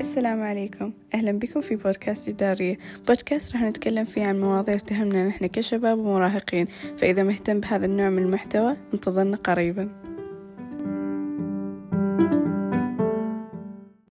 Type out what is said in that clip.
السلام عليكم. أهلا بكم في بودكاست إدارية بودكاست راح نتكلم فيه عن مواضيع تهمنا نحن كشباب ومراهقين. فإذا مهتم بهذا النوع من المحتوى انتظرنا قريبا.